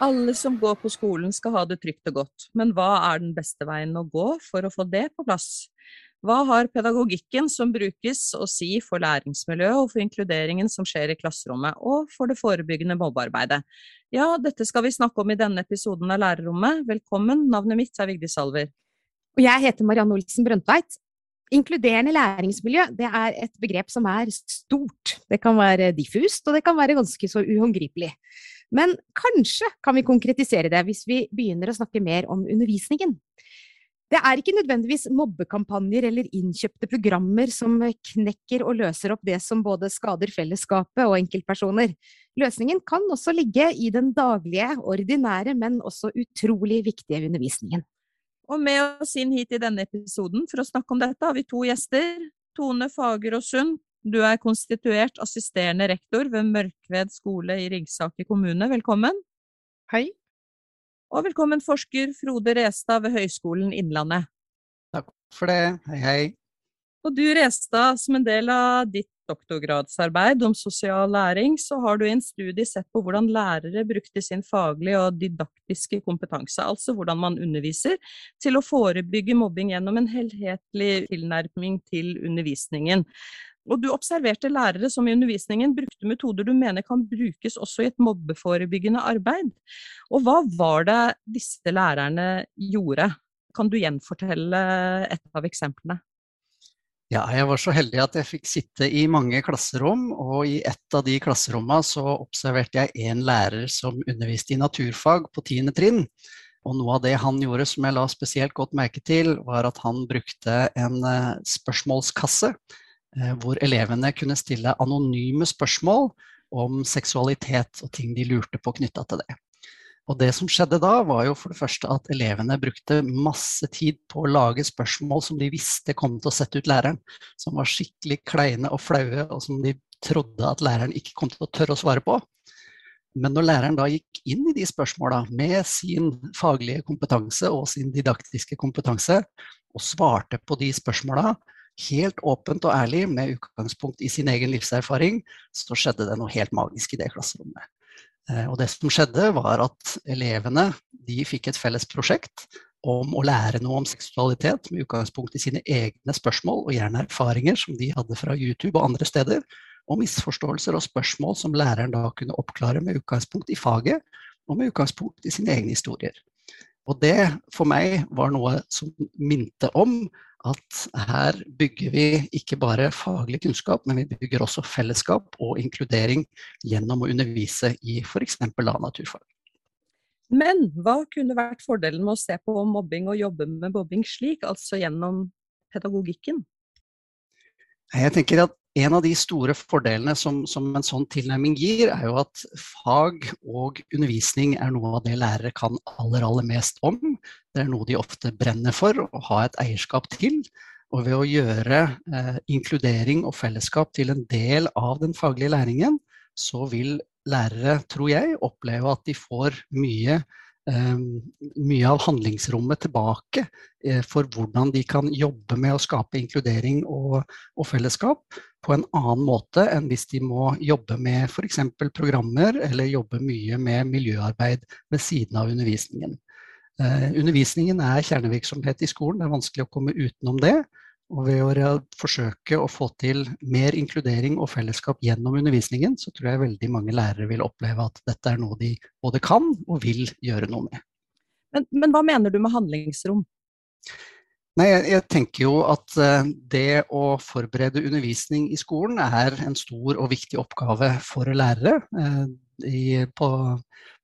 Alle som går på skolen skal ha det trygt og godt, men hva er den beste veien å gå for å få det på plass? Hva har pedagogikken som brukes å si for læringsmiljøet og for inkluderingen som skjer i klasserommet, og for det forebyggende mobbearbeidet? Ja, dette skal vi snakke om i denne episoden av Lærerrommet. Velkommen, navnet mitt er Vigdis Salver. Og jeg heter Marianne Olsen Brøndtveit. Inkluderende læringsmiljø det er et begrep som er stort. Det kan være diffust, og det kan være ganske så uhåndgripelig. Men kanskje kan vi konkretisere det hvis vi begynner å snakke mer om undervisningen. Det er ikke nødvendigvis mobbekampanjer eller innkjøpte programmer som knekker og løser opp det som både skader fellesskapet og enkeltpersoner. Løsningen kan også ligge i den daglige, ordinære, men også utrolig viktige undervisningen. Og med oss inn hit i denne episoden for å snakke om dette, har vi to gjester. Tone Fager og Sund, du er konstituert assisterende rektor ved Mørkved skole i Ringsaker kommune. Velkommen. Hei. Og velkommen forsker Frode Restad ved Høgskolen Innlandet. Takk for det. Hei, hei. Og du Restad, som en del av ditt doktorgradsarbeid om sosial læring, så har du i en studie sett på hvordan lærere brukte sin faglige og didaktiske kompetanse, altså hvordan man underviser, til å forebygge mobbing gjennom en helhetlig tilnærming til undervisningen. Og du observerte lærere som i undervisningen brukte metoder du mener kan brukes også i et mobbeforebyggende arbeid. Og hva var det disse lærerne gjorde? Kan du gjenfortelle et av eksemplene? Ja, jeg var så heldig at jeg fikk sitte i mange klasserom, og i et av de klasserommene så observerte jeg en lærer som underviste i naturfag på tiende trinn. Og noe av det han gjorde som jeg la spesielt godt merke til, var at han brukte en eh, spørsmålskasse hvor elevene kunne stille anonyme spørsmål om seksualitet og ting de lurte på knytta til det. Og det som skjedde da, var jo for det første at elevene brukte masse tid på å lage spørsmål som de visste kom til å sette ut læreren. Som var skikkelig kleine og flaue, og som de trodde at læreren ikke kom til å tørre å svare på. Men når læreren da gikk inn i de spørsmåla med sin faglige kompetanse og sin didaktiske kompetanse, og svarte på de spørsmåla, helt åpent og ærlig med utgangspunkt i sin egen livserfaring, så skjedde det noe helt magisk i det klasserommet. Eh, og det som skjedde, var at elevene de fikk et felles prosjekt om å lære noe om seksualitet med utgangspunkt i sine egne spørsmål og gjerne erfaringer som de hadde fra YouTube og andre steder, og misforståelser og spørsmål som læreren da kunne oppklare med utgangspunkt i faget og med utgangspunkt i sine egne historier. Og det for meg var noe som minte om at her bygger vi ikke bare faglig kunnskap, men vi bygger også fellesskap og inkludering gjennom å undervise i f.eks. naturfag. Men hva kunne vært fordelen med å se på mobbing og jobbe med mobbing slik, altså gjennom pedagogikken? Jeg tenker at en av de store fordelene som, som, en sånn tilnærming gir, er jo at fag og undervisning er noe av det lærere kan aller, aller mest om. Det er noe de ofte brenner for å ha et eierskap til. Og ved å gjøre eh, inkludering og fellesskap til en del av den faglige læringen, så vil lærere, tror jeg, oppleve at de får mye Ehm, mye av handlingsrommet tilbake eh, for hvordan de kan jobbe med å skape inkludering og, og fellesskap på en annen måte enn hvis de må jobbe med f.eks. programmer eller jobbe mye med miljøarbeid ved siden av undervisningen. Eh, undervisningen er kjernevirksomhet i skolen, det er vanskelig å komme utenom det. Og ved å forsøke å få til mer inkludering og fellesskap gjennom undervisningen, så tror jeg veldig mange lærere vil oppleve at dette er noe de både kan og vil gjøre noe med. Men, men hva mener du med handlingsrom? Nei, jeg, jeg, tenker jo at uh, det å forberede undervisning i skolen er en stor og viktig oppgave for lærere. Uh, i, på,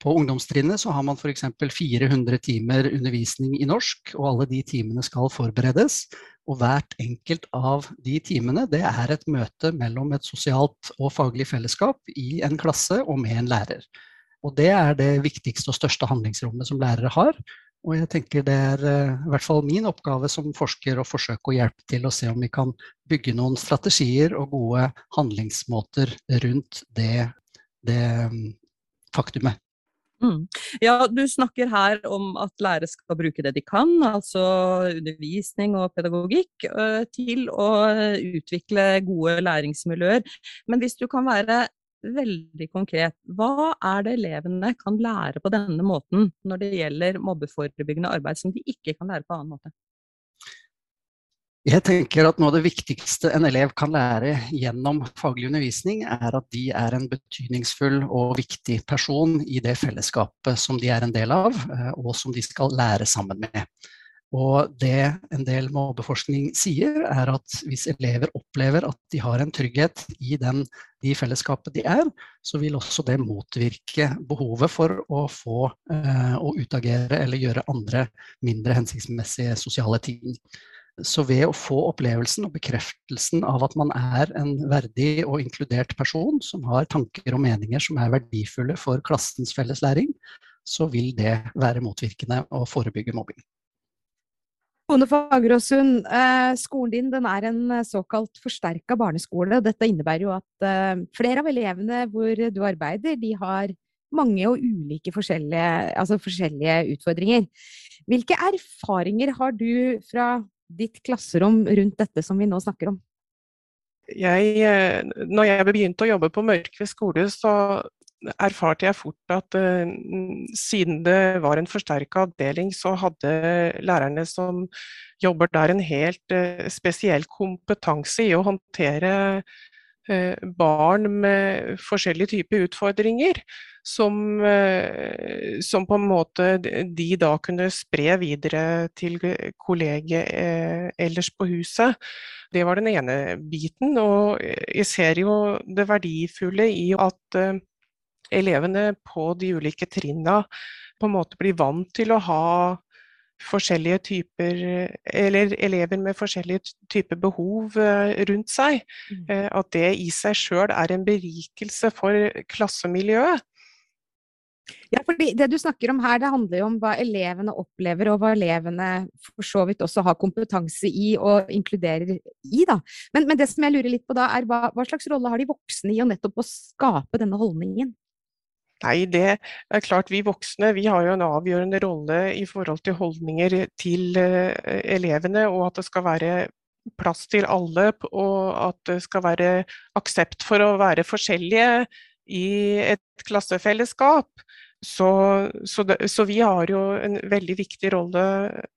på ungdomstrinnet så har man f.eks. 400 timer undervisning i norsk, og alle de timene skal forberedes. Og hvert enkelt av de timene det er et møte mellom et sosialt og faglig fellesskap i en klasse og med en lærer. Og det er det viktigste og største handlingsrommet som lærere har. Og jeg tenker det er uh, i hvert fall min oppgave som forsker å forsøke å hjelpe til å se om vi kan bygge noen strategier og gode handlingsmåter rundt det, det um, faktumet. Mm. Ja, du snakker her om at lærere skal bruke det de kan, altså undervisning og pedagogikk, øh, til å utvikle gode læringsmiljøer. Men hvis du kan være veldig konkret, hva er det elevene kan lære på denne måten når det gjelder mobbeforebyggende arbeid, som de ikke kan lære på annen måte? Jeg tenker at noe av det viktigste en elev kan lære gjennom faglig undervisning, er at de er en betydningsfull og viktig person i det fellesskapet som de er en del av, eh, og som de skal lære sammen med. Og det en del mobbeforskning sier, er at hvis elever opplever at de har en trygghet i den, de fellesskapet de er, så vil også det motvirke behovet for å få eh, å utagere eller gjøre andre mindre hensiktsmessige sosiale ting. Så ved å få opplevelsen og bekreftelsen av at man er en verdig og inkludert person som har tanker og meninger som er verdifulle for klassens felles læring, så vil det være motvirkende og forebygge mobbing. Tone Fageråsund, eh, skolen din den er en eh, såkalt forsterka barneskole. Dette innebærer jo at eh, flere av elevene hvor du arbeider, de har mange og ulike forskjellige, altså forskjellige utfordringer. Hvilke erfaringer har du fra ditt klasserom rundt dette som vi nå snakker om? Jeg, når jeg begynte å jobbe på Mørkved skole, så erfarte jeg fort at uh, siden det var en forsterka avdeling, så hadde lærerne som jobber der en helt uh, spesiell kompetanse i å håndtere uh, barn med forskjellige typer utfordringer som, som, på en måte de da kunne spre videre til kolleger ellers på huset. Det var den ene biten. Og jeg ser jo det verdifulle i at elevene på de ulike trinna på en måte blir vant til å ha forskjellige typer Eller elever med forskjellige typer behov rundt seg. Mm. At det i seg sjøl er en berikelse for klassemiljøet. Ja, fordi Det du snakker om her, det handler jo om hva elevene opplever, og hva elevene for så vidt også har kompetanse i og inkluderer i. da. Men, men det som jeg lurer litt på da, er hva, hva, slags rolle har de voksne i å nettopp å skape denne holdningen? Nei, det er klart vi voksne vi har jo en avgjørende rolle i forhold til holdninger til uh, elevene, og at det skal være plass til alle, og at det skal være aksept for å være forskjellige i et klassefellesskap. Så, så, det, så, vi har jo en veldig viktig rolle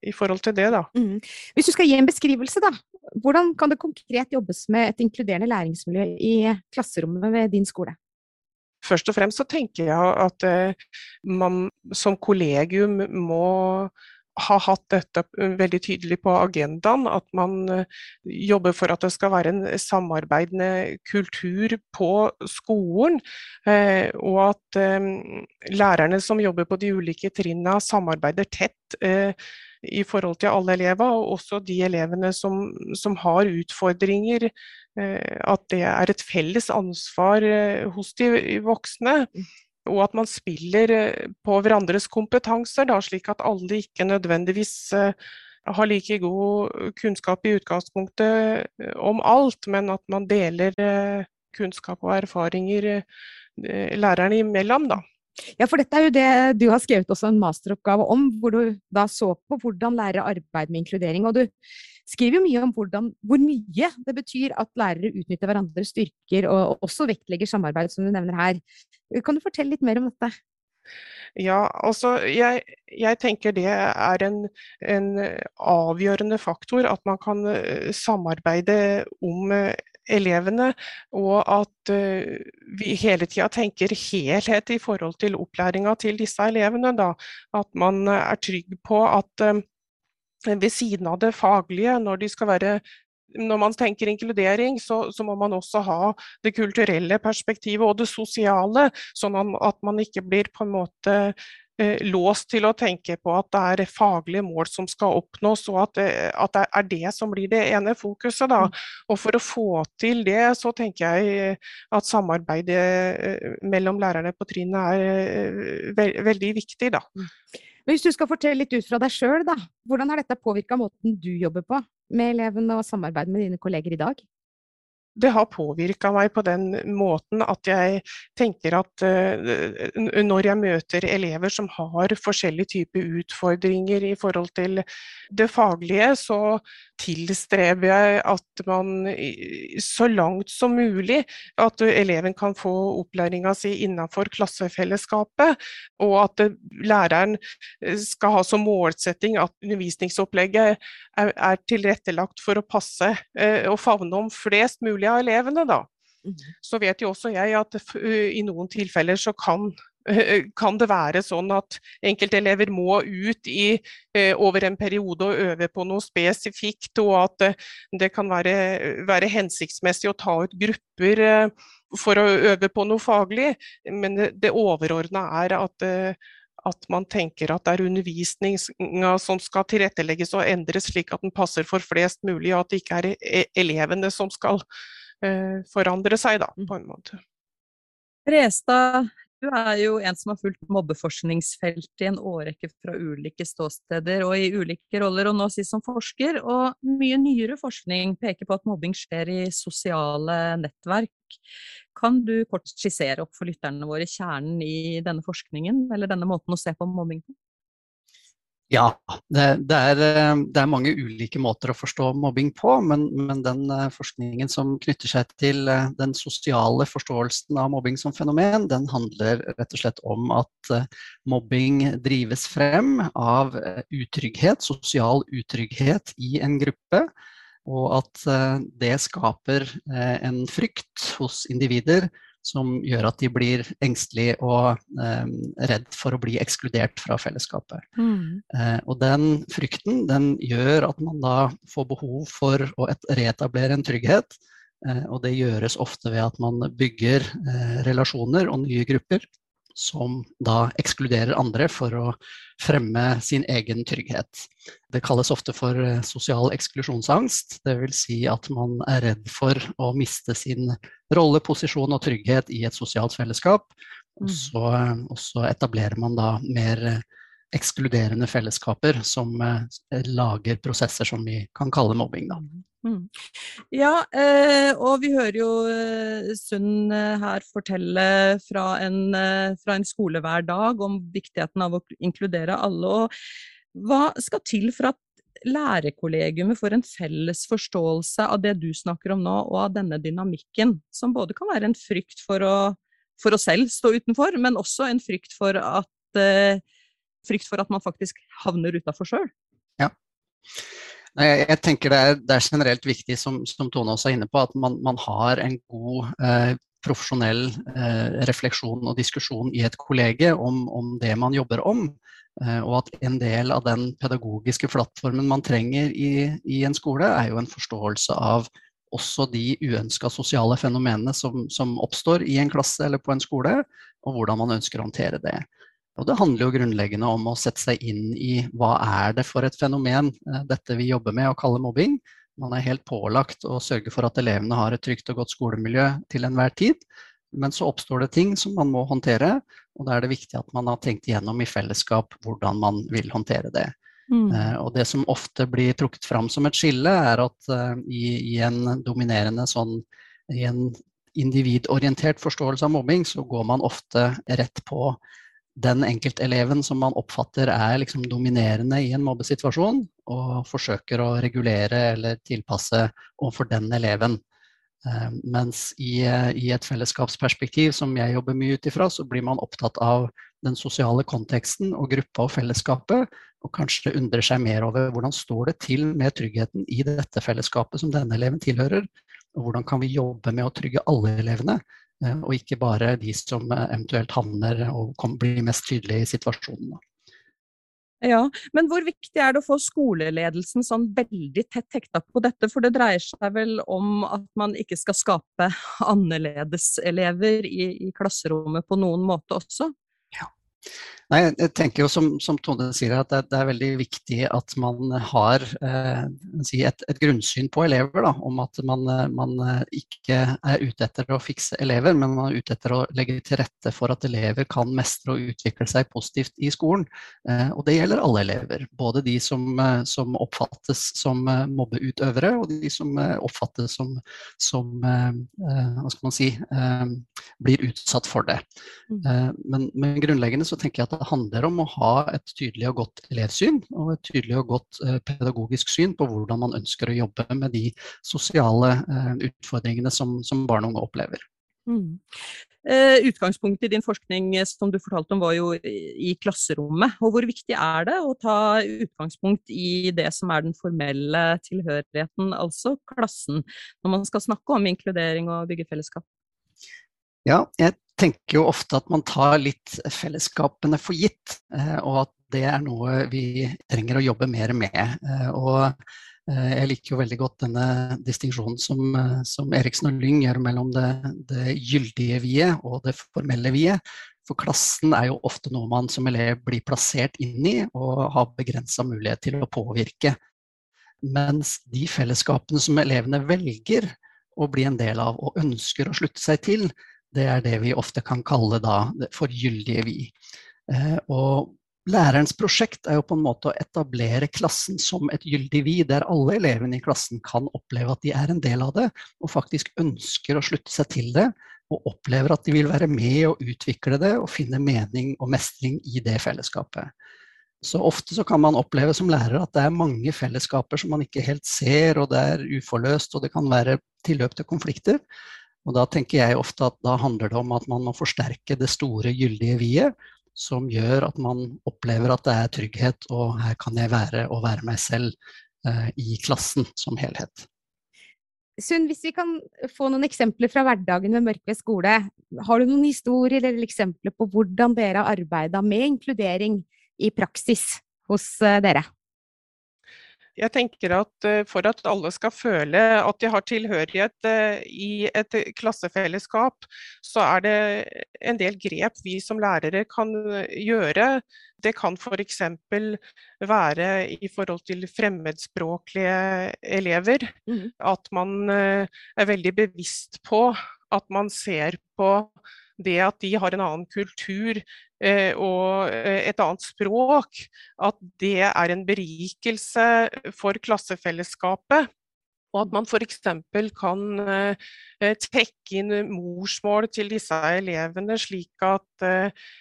i forhold til det, da. Mm. Hvis du skal gi en beskrivelse, da. Hvordan kan det konkret jobbes med et inkluderende læringsmiljø i klasserommet ved din skole? Først og fremst så tenker jeg at uh, man som kollegium må ha hatt dette veldig tydelig på agendaen, at man eh, jobber for at det skal være en samarbeidende kultur på skolen. Eh, og at eh, lærerne som jobber på de ulike trinna samarbeider tett i forhold til alle elever, og også de elevene som, som har utfordringer. At det er et felles ansvar hos de voksne. Mm og at man spiller eh, på hverandres kompetanser, da, slik at alle ikke nødvendigvis eh, har like god kunnskap i utgangspunktet eh, om alt, men at man deler kunnskap og erfaringer lærerne imellom. Da. Ja, for dette er jo det du har skrevet også en masteroppgave om, hvor du da så på hvordan lære arbeid med inkludering. Og du skriver jo mye om hvordan, hvor mye det betyr at lærere utnytter hverandres styrker, og også vektlegger samarbeid, som du nevner her. Kan du fortelle litt mer om dette? Ja, altså jeg, jeg tenker det er en, en, avgjørende faktor at man kan eh, samarbeide om eh, elevene, og at uh, vi hele tida tenker helhet i forhold til opplæringa til disse elevene. Da. At man er trygg på at ved siden av det faglige, når de skal være når man tenker inkludering, så, så, må man også ha det kulturelle perspektivet og det sosiale, sånn at man ikke blir på en måte Eh, låst til å tenke på at det er faglige mål som skal oppnås, og at det, at det er det som blir det ene fokuset. Da. Mm. Og for å få til det, så tenker jeg at samarbeidet eh, mellom lærerne på trinnet er eh, ve veldig viktig. Da. Hvis du skal fortelle litt ut fra deg sjøl, hvordan har dette påvirka måten du jobber på med elevene og samarbeid med dine kolleger i dag? Det har påvirka meg på den måten at jeg tenker at uh, når jeg møter elever som har forskjellige typer utfordringer i forhold til det faglige, så tilstreber jeg at man så langt som mulig at eleven kan få opplæringa si innenfor klassefellesskapet, og at læreren skal ha som målsetting at undervisningsopplegget er, er tilrettelagt for å passe eh, og favne om flest mulig av elevene. Da. Mm. Så vet jo også jeg at i noen tilfeller så kan kan det være sånn at enkeltelever må ut i, eh, over en periode og øve på noe spesifikt, og at eh, det kan være, være hensiktsmessig å ta ut grupper eh, for å øve på noe faglig. Men det, det overordna er at, at man tenker at det er undervisninga som skal tilrettelegges og endres slik at den passer for flest mulig, og at det ikke er e, elevene som skal forandre seg, da, på en måte. Restad du er jo en som har fulgt mobbeforskningsfeltet i en årrekke fra ulike ståsteder og i ulike roller, og nå sist som forsker. Og mye nyere forskning peker på at mobbing skjer i sosiale nettverk. Kan du kort skissere opp for lytterne våre kjernen i denne forskningen, eller denne måten å se på mobbing på? Ja, det, det, er, eh, det, er, mange ulike måter å forstå mobbing på, men, men, den eh, forskningen som knytter seg til eh, den sosiale forståelsen av mobbing som fenomen, den handler rett og slett om at mobbing drives frem av utrygghet, sosial utrygghet i en gruppe. Og at det skaper en frykt hos individer som gjør at de blir engstelige og eh, redd for å bli ekskludert fra fellesskapet. Mm. Eh, og den frykten den gjør at man da får behov for å reetablere en trygghet. Eh, og det gjøres ofte ved at man bygger eh, relasjoner og nye grupper som da ekskluderer andre for å fremme sin egen trygghet. Det kalles ofte for eh, sosial eksklusjonsangst. Dvs. Si at man er redd for å miste sin rolle, posisjon og trygghet i et sosialt fellesskap. Og mm. så, og så etablerer man da mer eh, ekskluderende fellesskaper som eh, lager prosesser som vi kan kalle mobbing. Da. Mm. Ja, eh, og vi hører jo Sund eh, her fortelle fra en, fra en, skole hver dag om viktigheten av å inkludere alle. Og hva skal til for at lærerkollegiumet får en felles forståelse av det du snakker om nå, og av denne dynamikken, som både kan være en frykt for å, for å selv stå utenfor, men også en frykt for at frykt for at man faktisk havner utafor sjøl. Ja. Jeg, jeg, tenker det er, det er, generelt viktig, som, som, Tone også er inne på, at man, man har en god eh, profesjonell eh, refleksjon og diskusjon i et kollege om, om det man jobber om. Eh, og at en del av den pedagogiske plattformen man trenger i, i en skole, er jo en forståelse av også de uønska sosiale fenomenene som, som, oppstår i en klasse eller på en skole, og hvordan man ønsker å håndtere det. Og det handler jo grunnleggende om å sette seg inn i hva er det for et fenomen, eh, dette vi jobber med å kalle mobbing. Man er helt pålagt å sørge for at elevene har et trygt og godt skolemiljø til enhver tid. Men så oppstår det ting som man må håndtere, og da er det viktig at man har tenkt igjennom i fellesskap hvordan man vil håndtere det. Mm. Uh, og det som ofte blir trukket fram som et skille, er at uh, i, i, en dominerende sånn i en individorientert forståelse av mobbing, så går man ofte rett på den enkelteleven som man oppfatter er liksom dominerende i en mobbesituasjon, og forsøker å regulere eller tilpasse overfor den eleven. Uh, mens i, i, et fellesskapsperspektiv som jeg jobber mye ut ifra, så blir man opptatt av den sosiale konteksten og gruppa og fellesskapet, og kanskje undrer seg mer over hvordan står det til med tryggheten i dette fellesskapet som denne eleven tilhører, og hvordan kan vi jobbe med å trygge alle elevene, Eh, og ikke bare de som eh, eventuelt havner og blir mest tydelige i situasjonen. Ja, Men hvor viktig er det å få skoleledelsen sånn veldig tett hekta på dette? For det dreier seg vel om at man ikke skal skape annerledeselever i, i klasserommet på noen måte også? Ja. Nei, jeg tenker jo som, som Tone sier at det, det, er veldig viktig at man har eh, et, et, grunnsyn på elever. Da, om at man, man, ikke er ute etter å fikse elever, men man er ute etter å legge til rette for at elever kan mestre og utvikle seg positivt i skolen. Eh, og det gjelder alle elever. Både de som, som oppfattes som mobbeutøvere, og de som oppfattes som, som eh, hva skal man si, eh, blir utsatt for det. Mm. Eh, men, men grunnleggende så tenker jeg at handler om å ha et tydelig og godt elevsyn og et tydelig og godt eh, pedagogisk syn på hvordan man ønsker å jobbe med de sosiale eh, utfordringene som, som barn og unge opplever. Mm. Uh, utgangspunktet i din forskning som du fortalte om var jo i klasserommet. og Hvor viktig er det å ta utgangspunkt i det som er den formelle tilhørigheten, altså klassen, når man skal snakke om inkludering og bygge fellesskap? Ja, jeg tenker jo ofte at man tar litt fellesskapene for gitt, eh, og at det er noe vi trenger å jobbe mer med. Eh, og eh, jeg liker jo veldig godt denne distinksjonen som, som, Eriksen og Lyng gjør mellom det, det gyldige vi-et og det formelle vi-et. For klassen er jo ofte noe man som elev blir plassert inn i og har begrensa mulighet til å påvirke. Mens de fellesskapene som elevene velger å bli en del av og ønsker å slutte seg til, det er det vi ofte kan kalle da for gyldige vi. Eh, og lærerens prosjekt er jo på en måte å etablere klassen som et gyldig vi, der alle elevene i klassen kan oppleve at de er en del av det, og faktisk ønsker å slutte seg til det, og opplever at de vil være med og utvikle det og finne mening og mestring i det fellesskapet. Så ofte så kan man oppleve som lærer at det er mange fellesskaper som man ikke helt ser, og det er uforløst, og det kan være tilløp til konflikter. Og da tenker jeg ofte at da handler det om at man må forsterke det store, gyldige vi-et, som gjør at man opplever at det er trygghet, og her kan jeg være og være meg selv eh, i klassen som helhet. Sunn, hvis vi kan få noen eksempler fra hverdagen ved Mørkved skole. Har du noen historier eller eksempler på hvordan dere har arbeida med inkludering i praksis hos eh, dere? Jeg tenker at eh, for at alle skal føle at de har tilhørighet eh, i et klassefellesskap, så er det en del grep vi som lærere kan gjøre. Det kan f.eks. være i forhold til fremmedspråklige elever. Mm. At man er veldig bevisst på at man ser på det at de har en annen kultur eh, og eh, et annet språk, at det er en berikelse for klassefellesskapet. Og at man f.eks. kan eh, trekke inn morsmål til disse elevene, slik at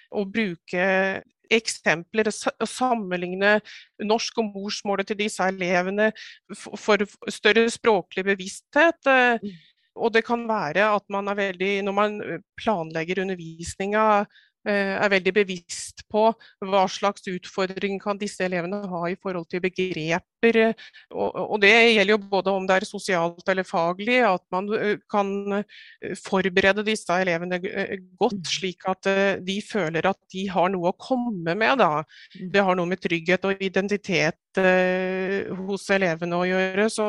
å bruke eksempler og sammenligne norsk og morsmålet til disse elevene for større språklig bevissthet. Mm. Og det kan være at man er veldig, når man eh, planlegger undervisninga, eh, er veldig bevisst på hva slags utfordring kan disse elevene ha i forhold til begreper. Og, det gjelder jo både om det er sosialt eller faglig, at man eh, kan forberede disse elevene godt, mm. slik at de føler at de har noe å komme med. Da. Mm. Det har noe med trygghet og identitet hos elevene å gjøre. Så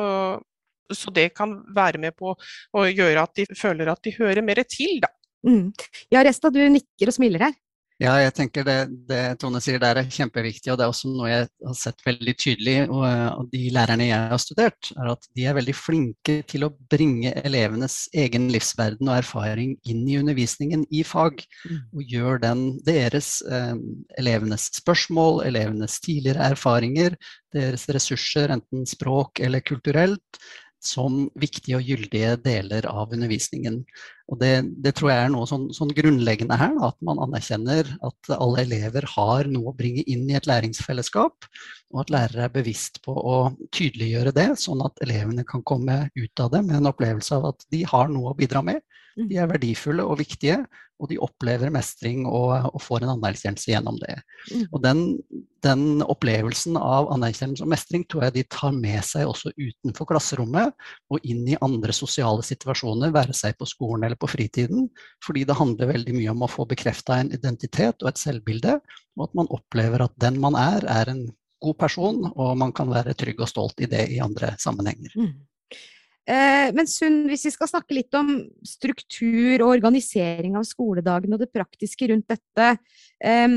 så det kan være med på å gjøre at de føler at de hører mer til, da. Mm. Ja, Resta, du nikker og smiler her. Ja, jeg tenker det, det, Tone sier der er kjempeviktig, og det er også noe jeg har sett veldig tydelig. Og, og de lærerne jeg har studert, er at de er veldig flinke til å bringe elevenes egen livsverden og erfaring inn i undervisningen i fag. Mm. Og gjør den deres, eh, elevenes spørsmål, elevenes tidligere erfaringer, deres ressurser, enten språk eller kulturelt, som viktige og gyldige deler av undervisningen. Og det, det tror jeg er noe sånn, sånn grunnleggende her, da, at man anerkjenner at alle elever har noe å bringe inn i et læringsfellesskap, og at lærere er bevisst på å tydeliggjøre det, sånn at elevene kan komme ut av det med en opplevelse av at de har noe å bidra med. De er mm. verdifulle og viktige, og de opplever mestring og, og får en anerkjennelse gjennom det. Mm. Og den, den, opplevelsen av anerkjennelse og mestring tror jeg de tar med seg også utenfor klasserommet og inn i andre sosiale situasjoner, være seg på skolen eller på fritiden. Fordi det handler veldig mye om å få bekrefta en identitet og et selvbilde, og at man opplever at den man er, er en god person, og man kan være trygg og stolt i det i andre sammenhenger. Mm. Eh, men Sunn, hvis vi skal snakke litt om struktur og organisering av skoledagen og det praktiske rundt dette, eh,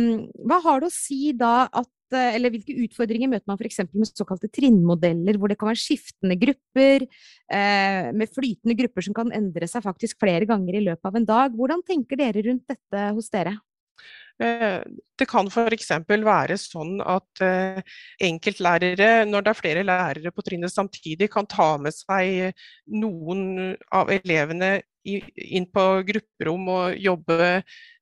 hva har det å si da at eh, eller hvilke utfordringer møter man f.eks. med såkalte trinnmodeller, hvor det kan være skiftende grupper, eh, med flytende grupper som kan endre seg faktisk flere ganger i løpet av en dag. Hvordan tenker dere rundt dette hos dere? Eh, det kan f.eks. være sånn at eh, enkeltlærere, når det er flere lærere på trinnet samtidig, kan ta med seg noen av elevene inn på grupperom og jobbe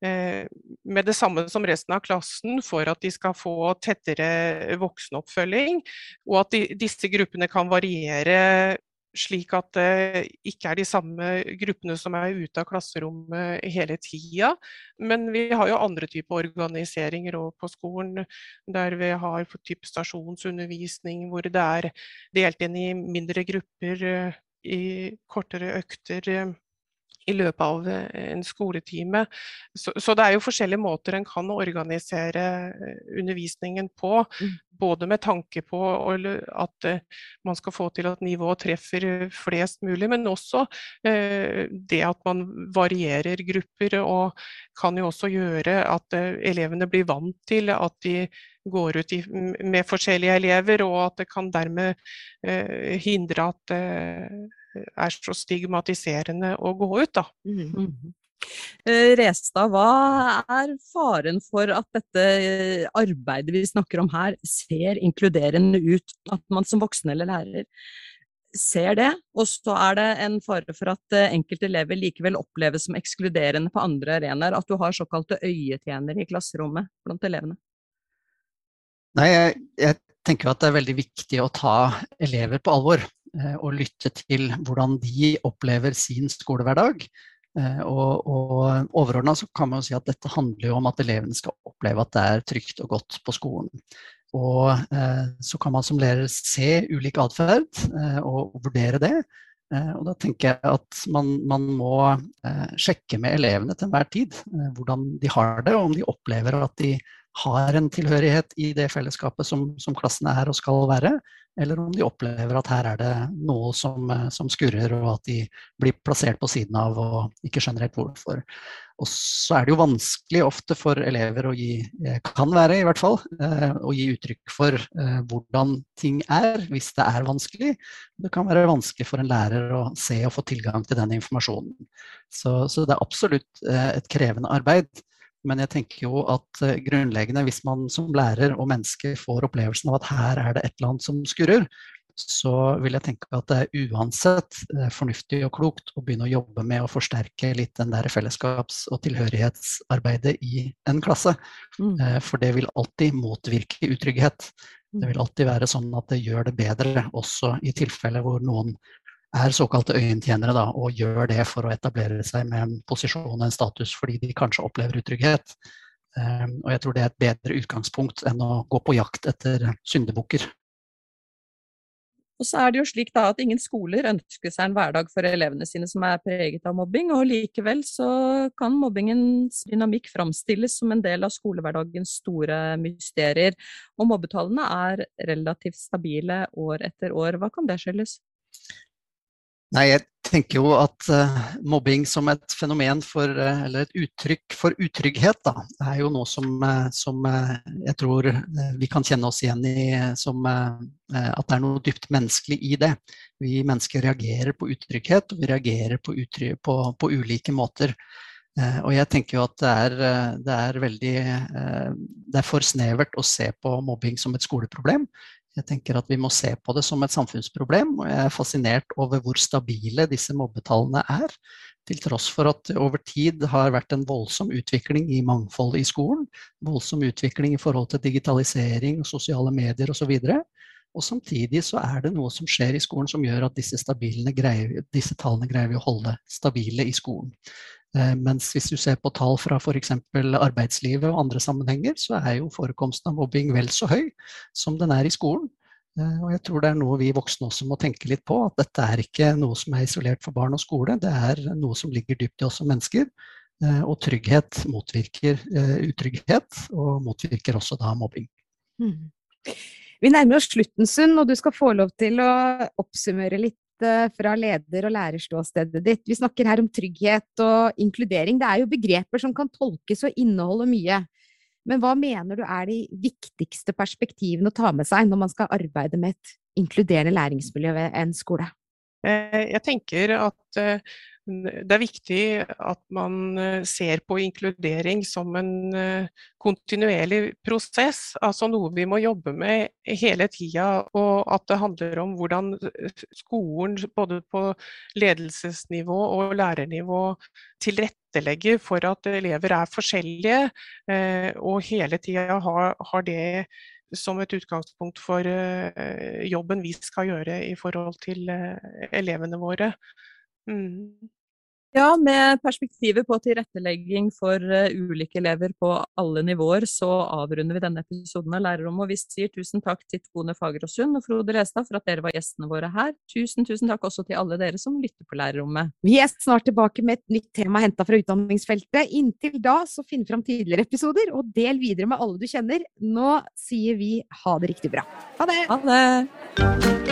eh, med det samme som resten av klassen for at de skal få tettere voksenoppfølging, og at disse gruppene kan variere slik at det ikke er de samme gruppene som er ute av klasserommet hele tida. Men vi har jo andre typer organiseringer òg på skolen, der vi har type stasjonsundervisning hvor det er delt inn i mindre grupper eh, i kortere økter eh, i løpet av eh, en skoletime. Så, så, det er jo forskjellige måter en kan organisere eh, undervisningen på. Mm. Både med tanke på at eh, man skal få til at nivået treffer flest mulig, men også det at man varierer grupper. Og kan jo også gjøre at elevene blir vant til at de går ut med forskjellige elever, og at det kan dermed hindre at er så stigmatiserende å gå ut, da. Mm. Mm. Restad, hva er faren for at dette eh, arbeidet vi snakker om her, ser inkluderende ut? At man som voksen eller lærer ser det, og så er det en fare for at eh, enkelte elever likevel oppleves som ekskluderende på andre arenaer. At du har såkalte øyetjenere i klasserommet blant elevene. Nei, jeg, jeg tenker at det er veldig viktig å ta elever på alvor. Eh, og lytte til hvordan de opplever sin skolehverdag. Eh, og, og overordna så kan man jo si at dette handler jo om at elevene skal oppleve at det er trygt og godt på skolen. Og eh, så kan man som lærer se ulik atferd eh, og vurdere det. Eh, og da tenker jeg at man, man må eh, sjekke med elevene til enhver tid hvordan de har det, og om de opplever at de har en tilhørighet i det fellesskapet som, som klassen er og skal være, eller om de opplever at her er det noe som, som, skurrer, og at de blir plassert på siden av og ikke skjønner helt hvorfor. Og så er det jo vanskelig ofte for elever å gi, eh, kan være i hvert fall, eh, å gi uttrykk for eh, hvordan ting er, hvis det er vanskelig. Det kan være vanskelig for en lærer å se og få tilgang til den informasjonen. Så, så det er absolutt et krevende arbeid. Men jeg tenker jo at uh, grunnleggende, hvis man som lærer og menneske får opplevelsen av at her er det et eller annet som skurrer, så vil jeg tenke at det er uansett uh, fornuftig og klokt å begynne å jobbe med å forsterke litt den der fellesskaps- og tilhørighetsarbeidet i en klasse. Mm. Uh, for det vil alltid motvirke utrygghet. Det vil alltid være sånn at det gjør det bedre, også i tilfeller hvor noen er såkalte øyentjenere da, og gjør det for å etablere seg med en posisjon og en status fordi de kanskje opplever utrygghet. Um, og jeg tror det er et bedre utgangspunkt enn å gå på jakt etter syndebukker. Og så er det jo slik da at ingen skoler ønsker seg en hverdag for elevene sine som er preget av mobbing, og likevel så kan mobbingens dynamikk framstilles som en del av skolehverdagens store mysterier. Og mobbetallene er relativt stabile år etter år. Hva kan det skyldes? Nei, jeg tenker jo at uh, mobbing som et fenomen for, uh, eller et uttrykk for utrygghet, da, er jo noe som, uh, som jeg tror vi kan kjenne oss igjen i som at det er noe dypt menneskelig i det. Vi mennesker reagerer på utrygghet, og vi reagerer på, utrygg, på, på ulike måter. og jeg tenker jo at det er, det er veldig Det er for snevert å se på mobbing som et skoleproblem. Jeg tenker at vi må se på det som et samfunnsproblem, og jeg er fascinert over hvor stabile disse mobbetallene er. Til tross for at det over tid har vært en voldsom utvikling i mangfold i skolen. Voldsom utvikling i forhold til digitalisering sosiale medier osv. Og, og samtidig så er det noe som skjer i skolen som gjør at disse, greier, disse tallene greier vi å holde stabile i skolen. Eh, mens hvis du ser på tall fra f.eks. arbeidslivet og andre sammenhenger, så er jo forekomsten av mobbing vel så høy som den er i skolen. Eh, og jeg tror det er noe vi voksne også må tenke litt på, at dette er ikke noe som er isolert for barn og skole, det er noe som ligger dypt i oss som mennesker. Eh, og trygghet motvirker utrygghet, og motvirker også da mobbing. Mm. Vi nærmer oss slutten, Sund, og du skal få lov til å oppsummere litt eh, fra leder- og lærerståstedet ditt. Vi snakker her om trygghet og inkludering. Det er jo begreper som kan tolkes og inneholde mye. Men hva mener du er de viktigste perspektivene å ta med seg når man skal arbeide med et inkluderende læringsmiljø ved en skole? Eh, jeg tenker at eh, det er viktig at man eh, ser på inkludering som en kontinuerlig prosess, altså noe vi må jobbe med hele tida. Og at det handler om hvordan skolen både på ledelsesnivå og lærernivå tilrettelegger for at elever er forskjellige, og hele tida har det som et utgangspunkt for jobben vi skal gjøre i forhold til elevene våre. Mm. Ja, med perspektivet på tilrettelegging for uh, ulike elever på alle nivåer, så avrunder vi denne episoden av Lærerrommet. Og vi sier tusen takk til Tone Fageråsund og Frode Restad for at dere var gjestene våre her. Tusen, tusen takk også til alle dere som lytter på Lærerrommet. Vi er snart tilbake med et nytt tema henta fra utdanningsfeltet. Inntil da, så finn fram tidligere episoder, og del videre med alle du kjenner. Nå sier vi ha det riktig bra. Ha det! Ha det!